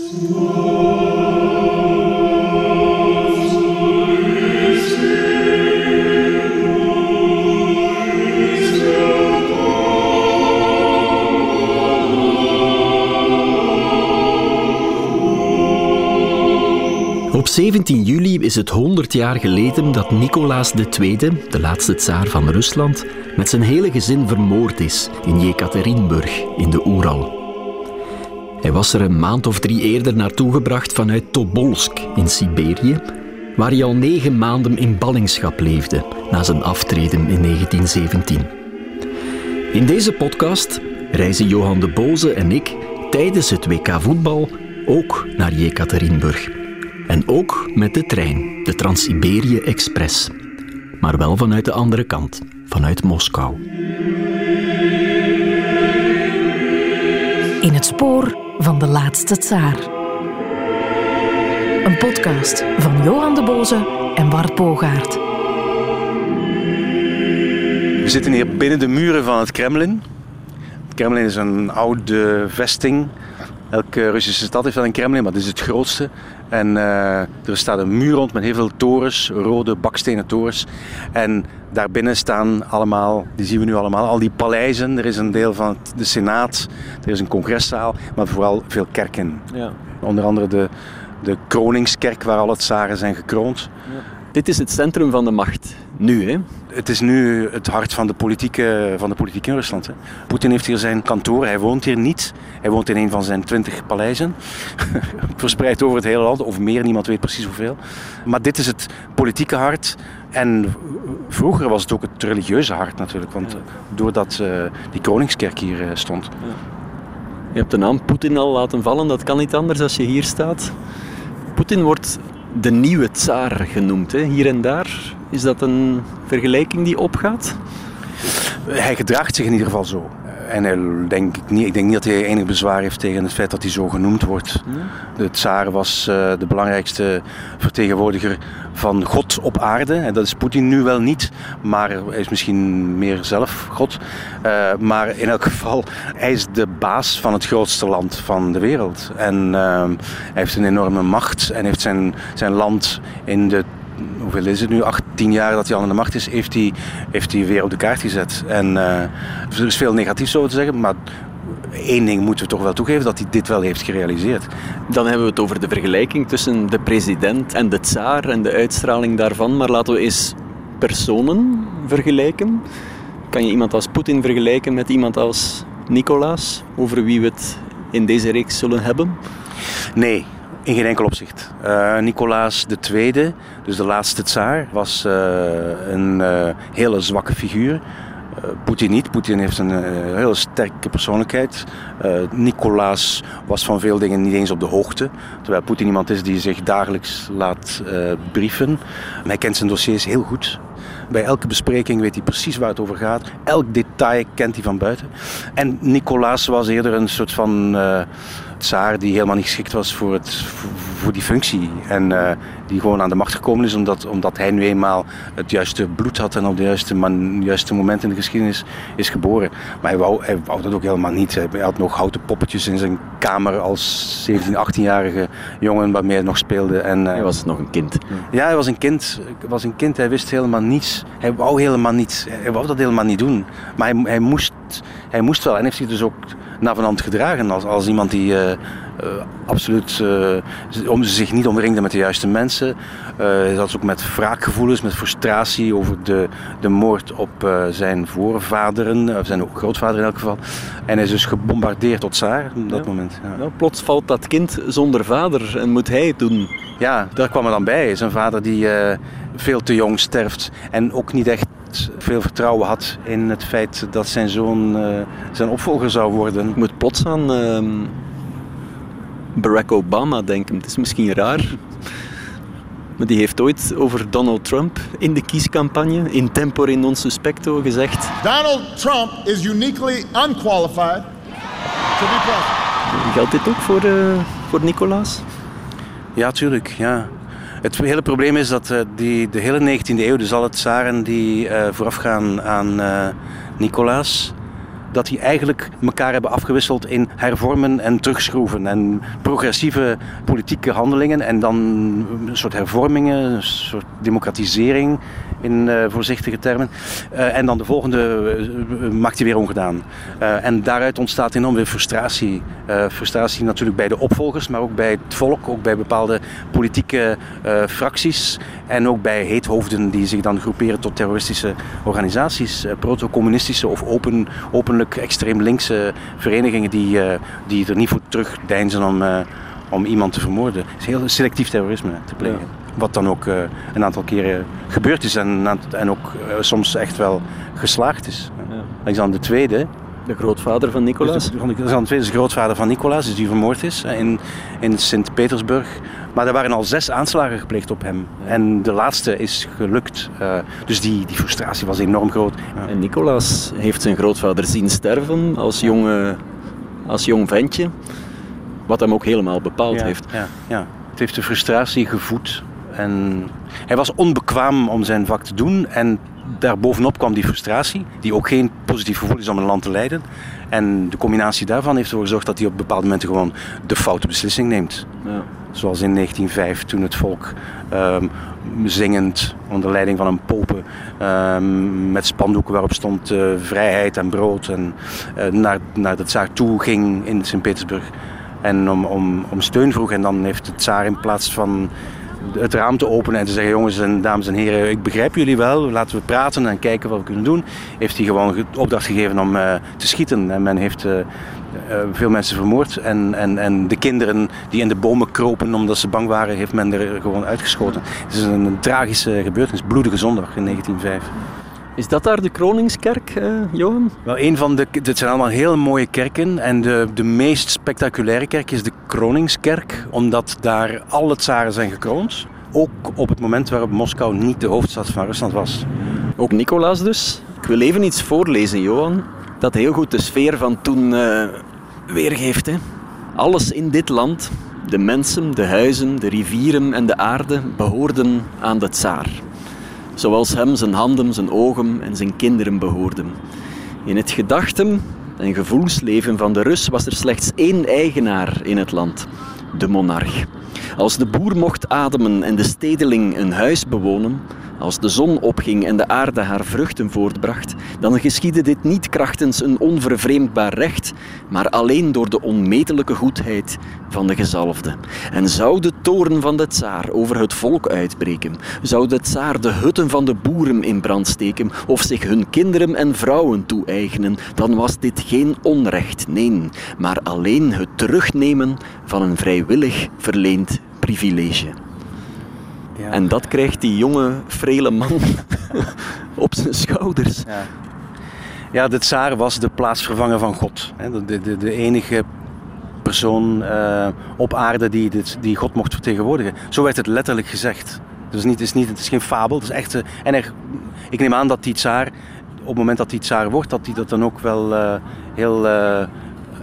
Op 17 juli is het 100 jaar geleden dat Nicolaas II, de laatste tsaar van Rusland, met zijn hele gezin vermoord is in Jekaterinburg in de Oeral. Hij was er een maand of drie eerder naartoe gebracht vanuit Tobolsk in Siberië, waar hij al negen maanden in ballingschap leefde na zijn aftreden in 1917. In deze podcast reizen Johan de Boze en ik tijdens het WK voetbal ook naar Jekaterinburg. En ook met de trein, de Trans-Siberië Express. Maar wel vanuit de andere kant, vanuit Moskou. In het spoor van de laatste tsaar. Een podcast van Johan de Boze en Bart Bogaert. We zitten hier binnen de muren van het Kremlin. Het Kremlin is een oude vesting. Elke Russische stad heeft wel een Kremlin, maar dit is het grootste. En uh, er staat een muur rond met heel veel torens, rode bakstenen torens. En daarbinnen staan allemaal, die zien we nu allemaal, al die paleizen. Er is een deel van het, de Senaat, er is een congreszaal, maar vooral veel kerken. Ja. Onder andere de, de Kroningskerk, waar alle tsaren zijn gekroond. Ja. Dit is het centrum van de macht, nu hè? Het is nu het hart van de politiek, van de politiek in Rusland. Hè. Poetin heeft hier zijn kantoor, hij woont hier niet. Hij woont in een van zijn twintig paleizen, verspreid over het hele land, of meer, niemand weet precies hoeveel. Maar dit is het politieke hart. En vroeger was het ook het religieuze hart natuurlijk, want doordat uh, die Koningskerk hier uh, stond. Ja. Je hebt de naam Poetin al laten vallen, dat kan niet anders als je hier staat. Poetin wordt de nieuwe tsaar genoemd, hè? hier en daar. Is dat een vergelijking die opgaat? Hij gedraagt zich in ieder geval zo. En hij, denk ik, niet, ik denk niet dat hij enig bezwaar heeft tegen het feit dat hij zo genoemd wordt. De tsaar was uh, de belangrijkste vertegenwoordiger van God op aarde. En dat is Poetin nu wel niet, maar hij is misschien meer zelf God. Uh, maar in elk geval, hij is de baas van het grootste land van de wereld. En uh, hij heeft een enorme macht en heeft zijn, zijn land in de hoeveel is het nu, 18 jaar dat hij al aan de macht is, heeft hij, heeft hij weer op de kaart gezet. En uh, er is veel negatiefs over te zeggen, maar één ding moeten we toch wel toegeven, dat hij dit wel heeft gerealiseerd. Dan hebben we het over de vergelijking tussen de president en de tsaar en de uitstraling daarvan. Maar laten we eens personen vergelijken. Kan je iemand als Poetin vergelijken met iemand als Nicolaas, over wie we het in deze reeks zullen hebben? Nee, in geen enkel opzicht. Uh, Nicolaas II, dus de laatste tsaar, was uh, een uh, hele zwakke figuur. Poetin niet. Poetin heeft een hele sterke persoonlijkheid. Nicolaas was van veel dingen niet eens op de hoogte. Terwijl Poetin iemand is die zich dagelijks laat brieven. Hij kent zijn dossiers heel goed. Bij elke bespreking weet hij precies waar het over gaat. Elk detail kent hij van buiten. En Nicolaas was eerder een soort van tsaar die helemaal niet geschikt was voor, het, voor die functie. En uh, die gewoon aan de macht gekomen is omdat, omdat hij nu eenmaal het juiste bloed had en op het juiste, man, juiste moment in de geschiedenis is geboren. Maar hij wou, hij wou dat ook helemaal niet. Hij had nog houten poppetjes in zijn kamer als 17, 18-jarige jongen waarmee hij nog speelde. En, uh, hij was nog een kind. Ja, hij was een kind. was een kind. Hij wist helemaal niets. Hij wou helemaal niets. Hij wou dat helemaal niet doen. Maar hij, hij, moest, hij moest wel. En heeft zich dus ook navenant gedragen als, als iemand die uh, uh, absoluut uh, om, zich niet omringde met de juiste mensen. hij zat ook met wraakgevoelens, met frustratie over de, de moord op zijn voorvaderen, of zijn grootvader in elk geval. En hij is dus gebombardeerd tot zaar op dat ja. moment. Ja. Nou, plots valt dat kind zonder vader en moet hij het doen. Ja, daar kwam er dan bij. Zijn vader die veel te jong sterft en ook niet echt veel vertrouwen had in het feit dat zijn zoon uh, zijn opvolger zou worden. Ik moet plots aan uh, Barack Obama denken. Het is misschien raar. Maar die heeft ooit over Donald Trump in de kiescampagne, in tempore non suspecto, gezegd... Donald Trump is uniquely unqualified to be president. Geldt dit ook voor, uh, voor Nicolaas? Ja, tuurlijk. Ja. Het hele probleem is dat uh, die, de hele 19e eeuw, dus alle tsaren die uh, voorafgaan aan uh, Nicolaas, dat die eigenlijk elkaar hebben afgewisseld in hervormen en terugschroeven en progressieve politieke handelingen en dan een soort hervormingen, een soort democratisering in uh, voorzichtige termen. Uh, en dan de volgende uh, maakt hij weer ongedaan. en daaruit ontstaat enorm weer frustratie. frustratie natuurlijk bij de opvolgers, maar ook bij het volk, ook bij bepaalde politieke fracties en ook bij heethoofden die zich dan groeperen tot terroristische organisaties, proto-communistische of open, openlijk extreem linkse verenigingen die, die er niet voor terugdeinzen om, om iemand te vermoorden. Het is heel selectief terrorisme te plegen. Wat dan ook uh, een aantal keren gebeurd is en, en ook uh, soms echt wel geslaagd is. Ja. Alexander II, de grootvader van Nicolaas? Dus is de grootvader van Nicolaas, dus die vermoord is in, in Sint-Petersburg. Maar er waren al zes aanslagen gepleegd op hem. Ja. En de laatste is gelukt. Uh, dus die, die frustratie was enorm groot. En Nicolaas heeft zijn grootvader zien sterven als, jonge, als jong ventje. Wat hem ook helemaal bepaald heeft. Ja, ja. Het heeft de frustratie gevoed en hij was onbekwaam om zijn vak te doen en daarbovenop kwam die frustratie, die ook geen positief gevoel is om een land te leiden. En de combinatie daarvan heeft ervoor gezorgd dat hij op bepaalde momenten gewoon de foute beslissing neemt. Ja. Zoals in 1905 toen het volk um, zingend onder leiding van een popen um, met spandoeken waarop stond uh, vrijheid en brood en uh, naar, naar de tsaar toe ging in Sint-Petersburg en om, om, om steun vroeg. En dan heeft de tsaar in plaats van het raam te openen en te zeggen: jongens en dames en heren, ik begrijp jullie wel, laten we praten en kijken wat we kunnen doen. Heeft hij gewoon opdracht gegeven om uh, te schieten. En men heeft uh, uh, veel mensen vermoord. En, en, en de kinderen die in de bomen kropen omdat ze bang waren, heeft men er gewoon uitgeschoten. Het is een, een tragische gebeurtenis, bloedige zondag in 1905. Is dat daar de Kroningskerk, uh, Johan? Wel, een van de, dit zijn allemaal hele mooie kerken. En de, de meest spectaculaire kerk is de Kroningskerk, omdat daar alle tsaren zijn gekroond. Ook op het moment waarop Moskou niet de hoofdstad van Rusland was. Ook Nicolaas dus. Ik wil even iets voorlezen, Johan, dat heel goed de sfeer van toen uh, weergeeft. Hè. Alles in dit land, de mensen, de huizen, de rivieren en de aarde, behoorden aan de tsaar zoals hem zijn handen, zijn ogen en zijn kinderen behoorden. In het gedachten- en gevoelsleven van de Rus was er slechts één eigenaar in het land, de monarch. Als de boer mocht ademen en de stedeling een huis bewonen, als de zon opging en de aarde haar vruchten voortbracht, dan geschiedde dit niet krachtens een onvervreemdbaar recht, maar alleen door de onmetelijke goedheid van de gezalfde. En zou de toren van de tsaar over het volk uitbreken, zou de tsaar de hutten van de boeren in brand steken of zich hun kinderen en vrouwen toe-eigenen, dan was dit geen onrecht, nee, maar alleen het terugnemen van een vrijwillig verleend privilege. En dat krijgt die jonge, frele man op zijn schouders. Ja. ja, de tsaar was de plaatsvervanger van God. De, de, de enige persoon uh, op aarde die, dit, die God mocht vertegenwoordigen. Zo werd het letterlijk gezegd. Dus niet, het, is niet, het is geen fabel. Het is echt, uh, en er, ik neem aan dat die tsaar, op het moment dat die tsaar wordt, dat hij dat dan ook wel uh, heel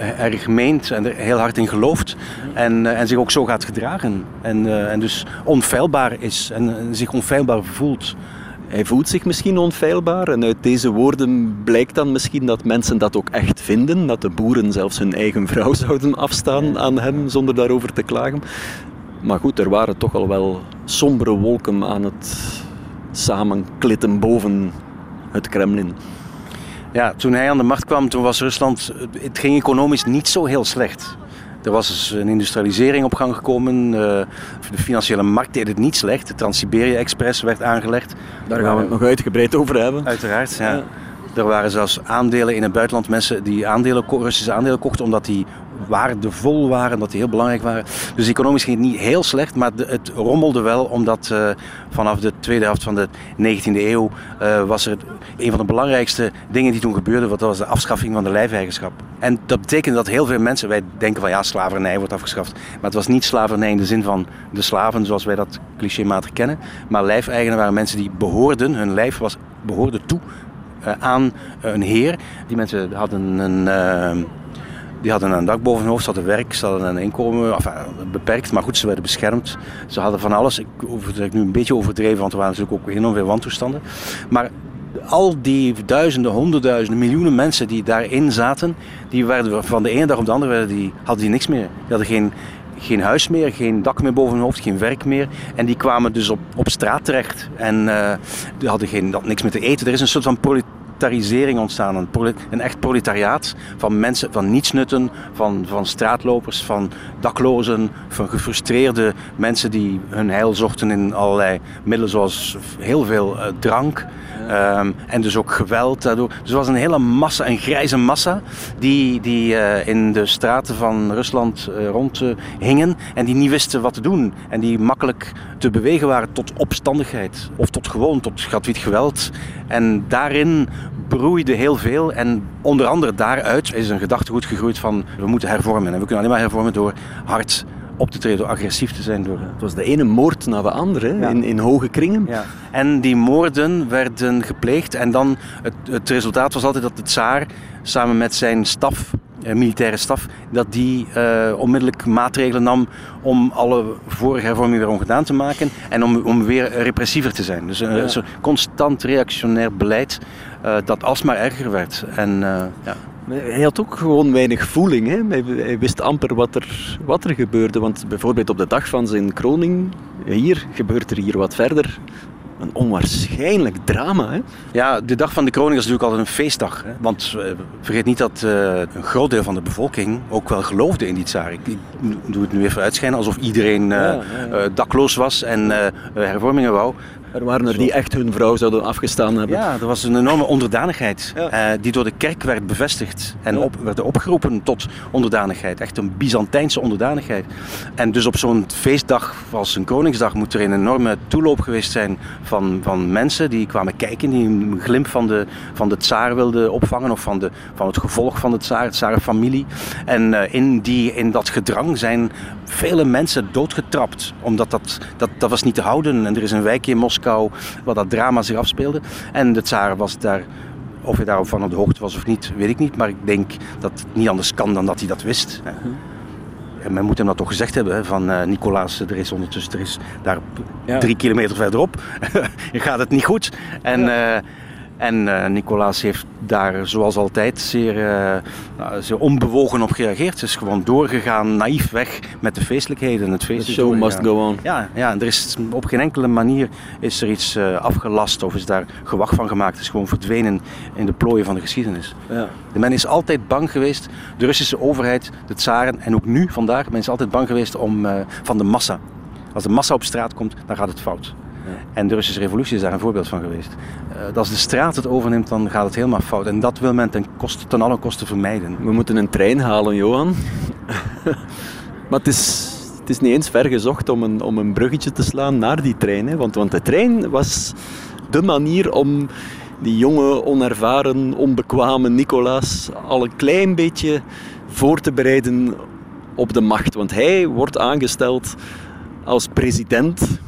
erg meent en er heel hard in gelooft. En, eh, en zich ook zo gaat gedragen. En, eh, en dus onfeilbaar is en zich onfeilbaar voelt. Hij voelt zich misschien onfeilbaar en uit deze woorden blijkt dan misschien dat mensen dat ook echt vinden. Dat de boeren zelfs hun eigen vrouw zouden afstaan aan hem zonder daarover te klagen. Maar goed, er waren toch al wel sombere wolken aan het samenklitten boven het Kremlin. Ja, toen hij aan de macht kwam, toen was Rusland, het ging economisch niet zo heel slecht. Er was dus een industrialisering op gang gekomen. Eh, de financiële markt deed het niet slecht. De Trans-Siberië-express werd aangelegd. Daar gaan we het nog uitgebreid over hebben. Uiteraard, ja. Er waren zelfs aandelen in het buitenland, mensen die aandelen, Russische aandelen kochten omdat die waardevol waren, dat die heel belangrijk waren. Dus economisch ging het niet heel slecht, maar het rommelde wel omdat uh, vanaf de tweede helft van de 19e eeuw uh, was er een van de belangrijkste dingen die toen gebeurde, dat was de afschaffing van de lijfeigenschap. En dat betekende dat heel veel mensen, wij denken van ja, slavernij wordt afgeschaft. Maar het was niet slavernij in de zin van de slaven zoals wij dat clichématig kennen. Maar lijfeigenen waren mensen die behoorden, hun lijf was, behoorde toe uh, aan een heer. Die mensen hadden een die hadden een dak boven hun hoofd, ze hadden werk, ze hadden een inkomen, beperkt, maar goed, ze werden beschermd. Ze hadden van alles. Ik overdrijf nu een beetje overdreven, want er waren natuurlijk ook enorm veel wantoestanden. Maar al die duizenden, honderdduizenden, miljoenen mensen die daarin zaten, die werden van de ene dag op de andere die, hadden die niks meer. Die hadden geen, geen huis meer, geen dak meer boven hun hoofd, geen werk meer. En die kwamen dus op, op straat terecht. En uh, die hadden geen, dat, niks meer te eten. Er is een soort van proletarisering ontstaan. Een, een, echt proletariaat van mensen, van nietsnutten, van, van straatlopers, van daklozen, van gefrustreerde mensen die hun heil zochten in allerlei middelen zoals heel veel uh, drank. Um, en dus ook geweld daardoor. Dus was een hele massa, een grijze massa, die, die uh, in de straten van Rusland uh, rondhingen en die niet wisten wat te doen. En die makkelijk te bewegen waren tot opstandigheid of tot gewoon, tot gratuit geweld. En daarin broeide heel veel en onder andere daaruit is een gedachtegoed gegroeid van we moeten hervormen. En we kunnen alleen maar hervormen door hard op te treden, door agressief te zijn. Door... Het was de ene moord na de andere ja. in, in hoge kringen. Ja. En die moorden werden gepleegd en dan het, het resultaat was altijd dat de tsaar samen met zijn staf eh, militaire staf, dat die uh, onmiddellijk maatregelen nam om alle vorige hervormingen weer ongedaan te maken en om, om weer repressiever te zijn. Dus een, ja. constant reactionair beleid uh, dat alsmaar erger werd. En, ja. Hij had ook gewoon weinig voeling. Hè? Hij, hij, wist amper wat er, wat er gebeurde. Want bijvoorbeeld op de dag van zijn kroning, hier gebeurt er hier wat verder een onwaarschijnlijk drama. Hè? Ja, de dag van de kroning is natuurlijk altijd een feestdag. Hè? Want uh, vergeet niet dat uh, een groot deel van de bevolking ook wel geloofde in die tsaar. Ik, ik doe het nu even uitschijnen alsof iedereen uh, ja, ja, dakloos was en hervormingen wou. Er waren er die echt hun vrouw zouden afgestaan hebben. Ja, er was een enorme onderdanigheid ja. uh, die door de kerk werd bevestigd en op, werd opgeroepen tot onderdanigheid. Echt een Byzantijnse onderdanigheid. En dus op zo'n feestdag als een Koningsdag moet er een enorme toeloop geweest zijn van, van mensen die kwamen kijken, die een glimp van de, van de tsaar wilden opvangen of van, de, van het gevolg van de tsaar, de tsarenfamilie. En uh, in, die, in dat gedrang zijn vele mensen doodgetrapt, omdat dat, dat, dat was niet te houden. En er is een wijkje in Moskou Moskou, waar dat drama zich afspeelde. En de tsaar was daar of hij daarop van op de hoogte was of niet, weet ik niet. Maar ik denk dat het niet anders kan dan dat hij dat wist. En men moet hem dat toch gezegd hebben, van uh, Nicolaas, er is ondertussen, er is daar ja. drie kilometer verderop, gaat het niet goed. En, ja. uh, en uh, Nicolaas heeft daar zoals altijd zeer, uh, zeer onbewogen op gereageerd. Ze is gewoon doorgegaan, naïef weg met de feestelijkheden. Het feest The show must go on. Ja, ja, er is op geen enkele manier is er iets uh, afgelast of is daar gewacht van gemaakt. Het is gewoon verdwenen in de plooien van de geschiedenis. Ja. De men is altijd bang geweest, de Russische overheid, de tsaren en ook nu vandaag, men is altijd bang geweest om, van de massa. Als de massa op straat komt, dan gaat het fout. En de Russische revolutie is daar een voorbeeld van geweest. Uh, als de straat het overneemt, dan gaat het helemaal fout. En dat wil men ten, koste, ten alle kosten vermijden. We moeten een trein halen, Johan. maar het is, het is niet eens ver gezocht om een, om een bruggetje te slaan naar die trein. Hè? Want, want de trein was de manier om die jonge, onervaren, onbekwame Nicolaas al een klein beetje voor te bereiden op de macht. Want hij wordt aangesteld als president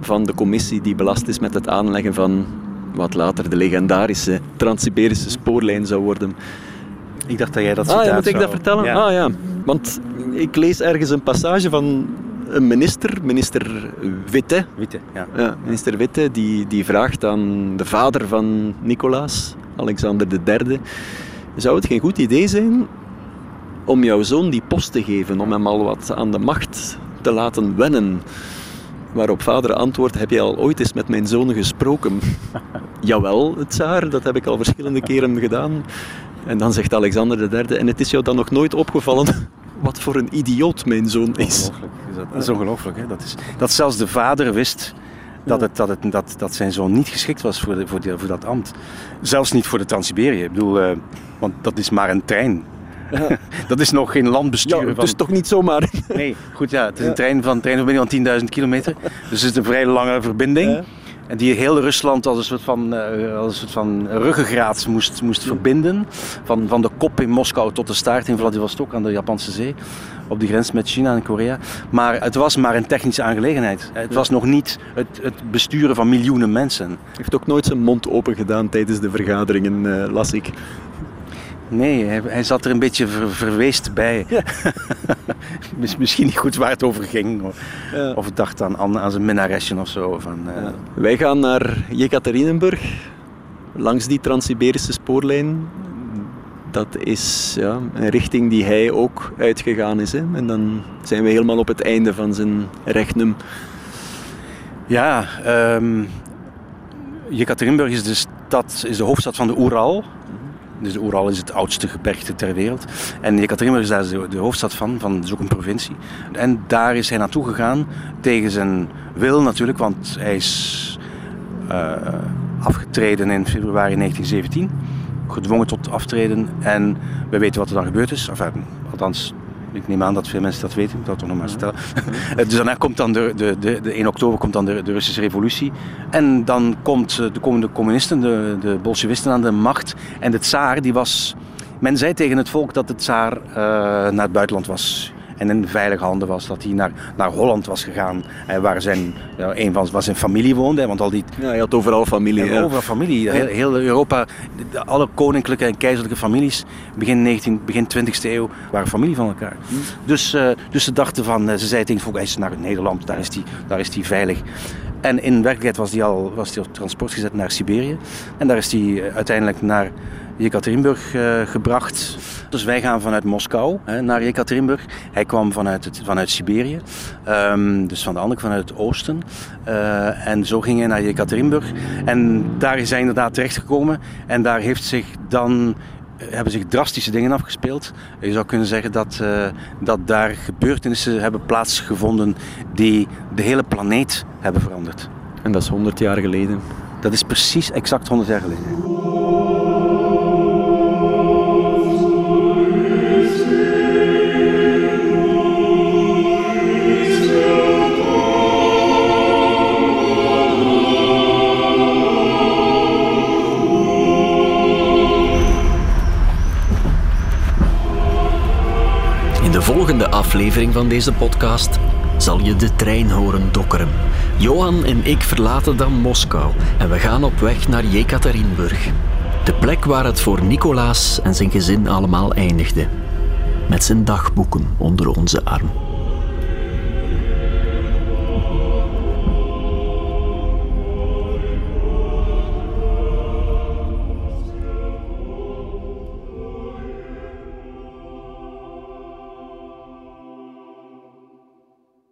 van de commissie die belast is met het aanleggen van wat later de legendarische Trans-Siberische spoorlijn zou worden. Ik dacht dat jij dat ah, ja, moet ik dat vertellen? Ja. Ah ja, want ik lees ergens een passage van een minister, minister Witte. Witte, ja. ja minister Witte, die, die vraagt aan de vader van Nicolaas, Alexander III, zou het geen goed idee zijn om jouw zoon die post te geven, om hem al wat aan de macht te laten wennen? Waarop vader antwoordt, heb je al ooit eens met mijn zoon gesproken? Jawel, het zaar, dat heb ik al verschillende keren gedaan. En dan zegt Alexander III, en het is jou dan nog nooit opgevallen wat voor een idioot mijn zoon is. Ongelooflijk. Dat is ongelooflijk. Hè? Dat, is, dat zelfs de vader wist dat, het, dat, het, dat, dat zijn zoon niet geschikt was voor, de, voor, voor dat ambt. Zelfs niet voor de Trans-Siberië. Ik bedoel, uh, want dat is maar een trein. Dat is nog geen landbestuur. Ja, dus toch niet zomaar. nee, goed ja. Het is een trein van, trein van meer dan 10.000 kilometer. Dus het is een vrij lange verbinding. En die heel Rusland als een soort van, uh, als een soort van ruggengraat moest, moest verbinden. Van, van de kop in Moskou tot de staart in Vladivostok aan de Japanse zee. Op de grens met China en Korea. Maar het was maar een technische aangelegenheid. Het was nog niet het, het besturen van miljoenen mensen. Hij heeft ook nooit zijn mond open gedaan tijdens de vergaderingen, uh, las ik. Nee, hij, hij, zat er een beetje ver, verweest bij. Ja. Misschien niet goed waar het over ging. Of, ja. of dacht aan, aan, zijn minnaresje of zo. Van, uh... ja. Wij gaan naar Jekaterinenburg. langs die Trans-Siberische spoorlijn, dat is ja, een richting die hij ook uitgegaan is. Hè. En dan zijn we helemaal op het einde van zijn regnum. Ja, um, Jekaterinburg is de, stad, is de hoofdstad van de Oeral. Dus de Oeral is het oudste gebergte ter wereld. En Jekaterinburg is daar de, hoofdstad van, van is ook een provincie. En daar is hij naartoe gegaan, tegen zijn wil natuurlijk, want hij is uh, afgetreden in februari 1917. Gedwongen tot aftreden. En we weten wat er dan gebeurd is. Enfin, althans, ik neem aan dat veel mensen dat weten, ik zal het toch nog maar vertellen. dus daarna komt dan de, de, de, de 1 oktober komt dan de, de Russische revolutie. En dan komt, eh, de, komen de communisten, de, de bolsjewisten aan de macht. En de tsaar, die was... Men zei tegen het volk dat de tsaar uh, naar het buitenland was en in veilige handen was. Dat hij naar, naar Holland was gegaan, en waar zijn, ja, een van was zijn familie woonde. Want al die, ja, hij had overal familie. Ja, overal familie. Heel, heel, Europa, alle koninklijke en keizerlijke families, begin, 19, begin 20e eeuw, waren familie van elkaar. Hm. Dus, uh, dus ze dachten van, eh, ze zeiden tegen hij is naar Nederland, daar is hij daar is die veilig. En in werkelijkheid was hij al was die op transport gezet naar Siberië. En daar is hij eh, uiteindelijk naar Jekaterinburg uh, gebracht. Dus wij gaan vanuit Moskou hè, naar Jekaterinburg. Hij kwam vanuit, het, vanuit Siberië, um, dus van de andere vanuit het oosten. Uh, en zo ging hij naar Jekaterinburg. En daar is hij inderdaad terechtgekomen. En daar heeft zich dan hebben zich drastische dingen afgespeeld. Je zou kunnen zeggen dat, uh, dat daar gebeurtenissen hebben plaatsgevonden die de hele planeet hebben veranderd. En dat is 100 jaar geleden. Dat is precies exact 100 jaar geleden. Volgende aflevering van deze podcast zal je de trein horen dokkeren. Johan en ik verlaten dan Moskou en we gaan op weg naar Jekaterinburg. De plek waar het voor Nicolaas en zijn gezin allemaal eindigde. Met zijn dagboeken onder onze arm.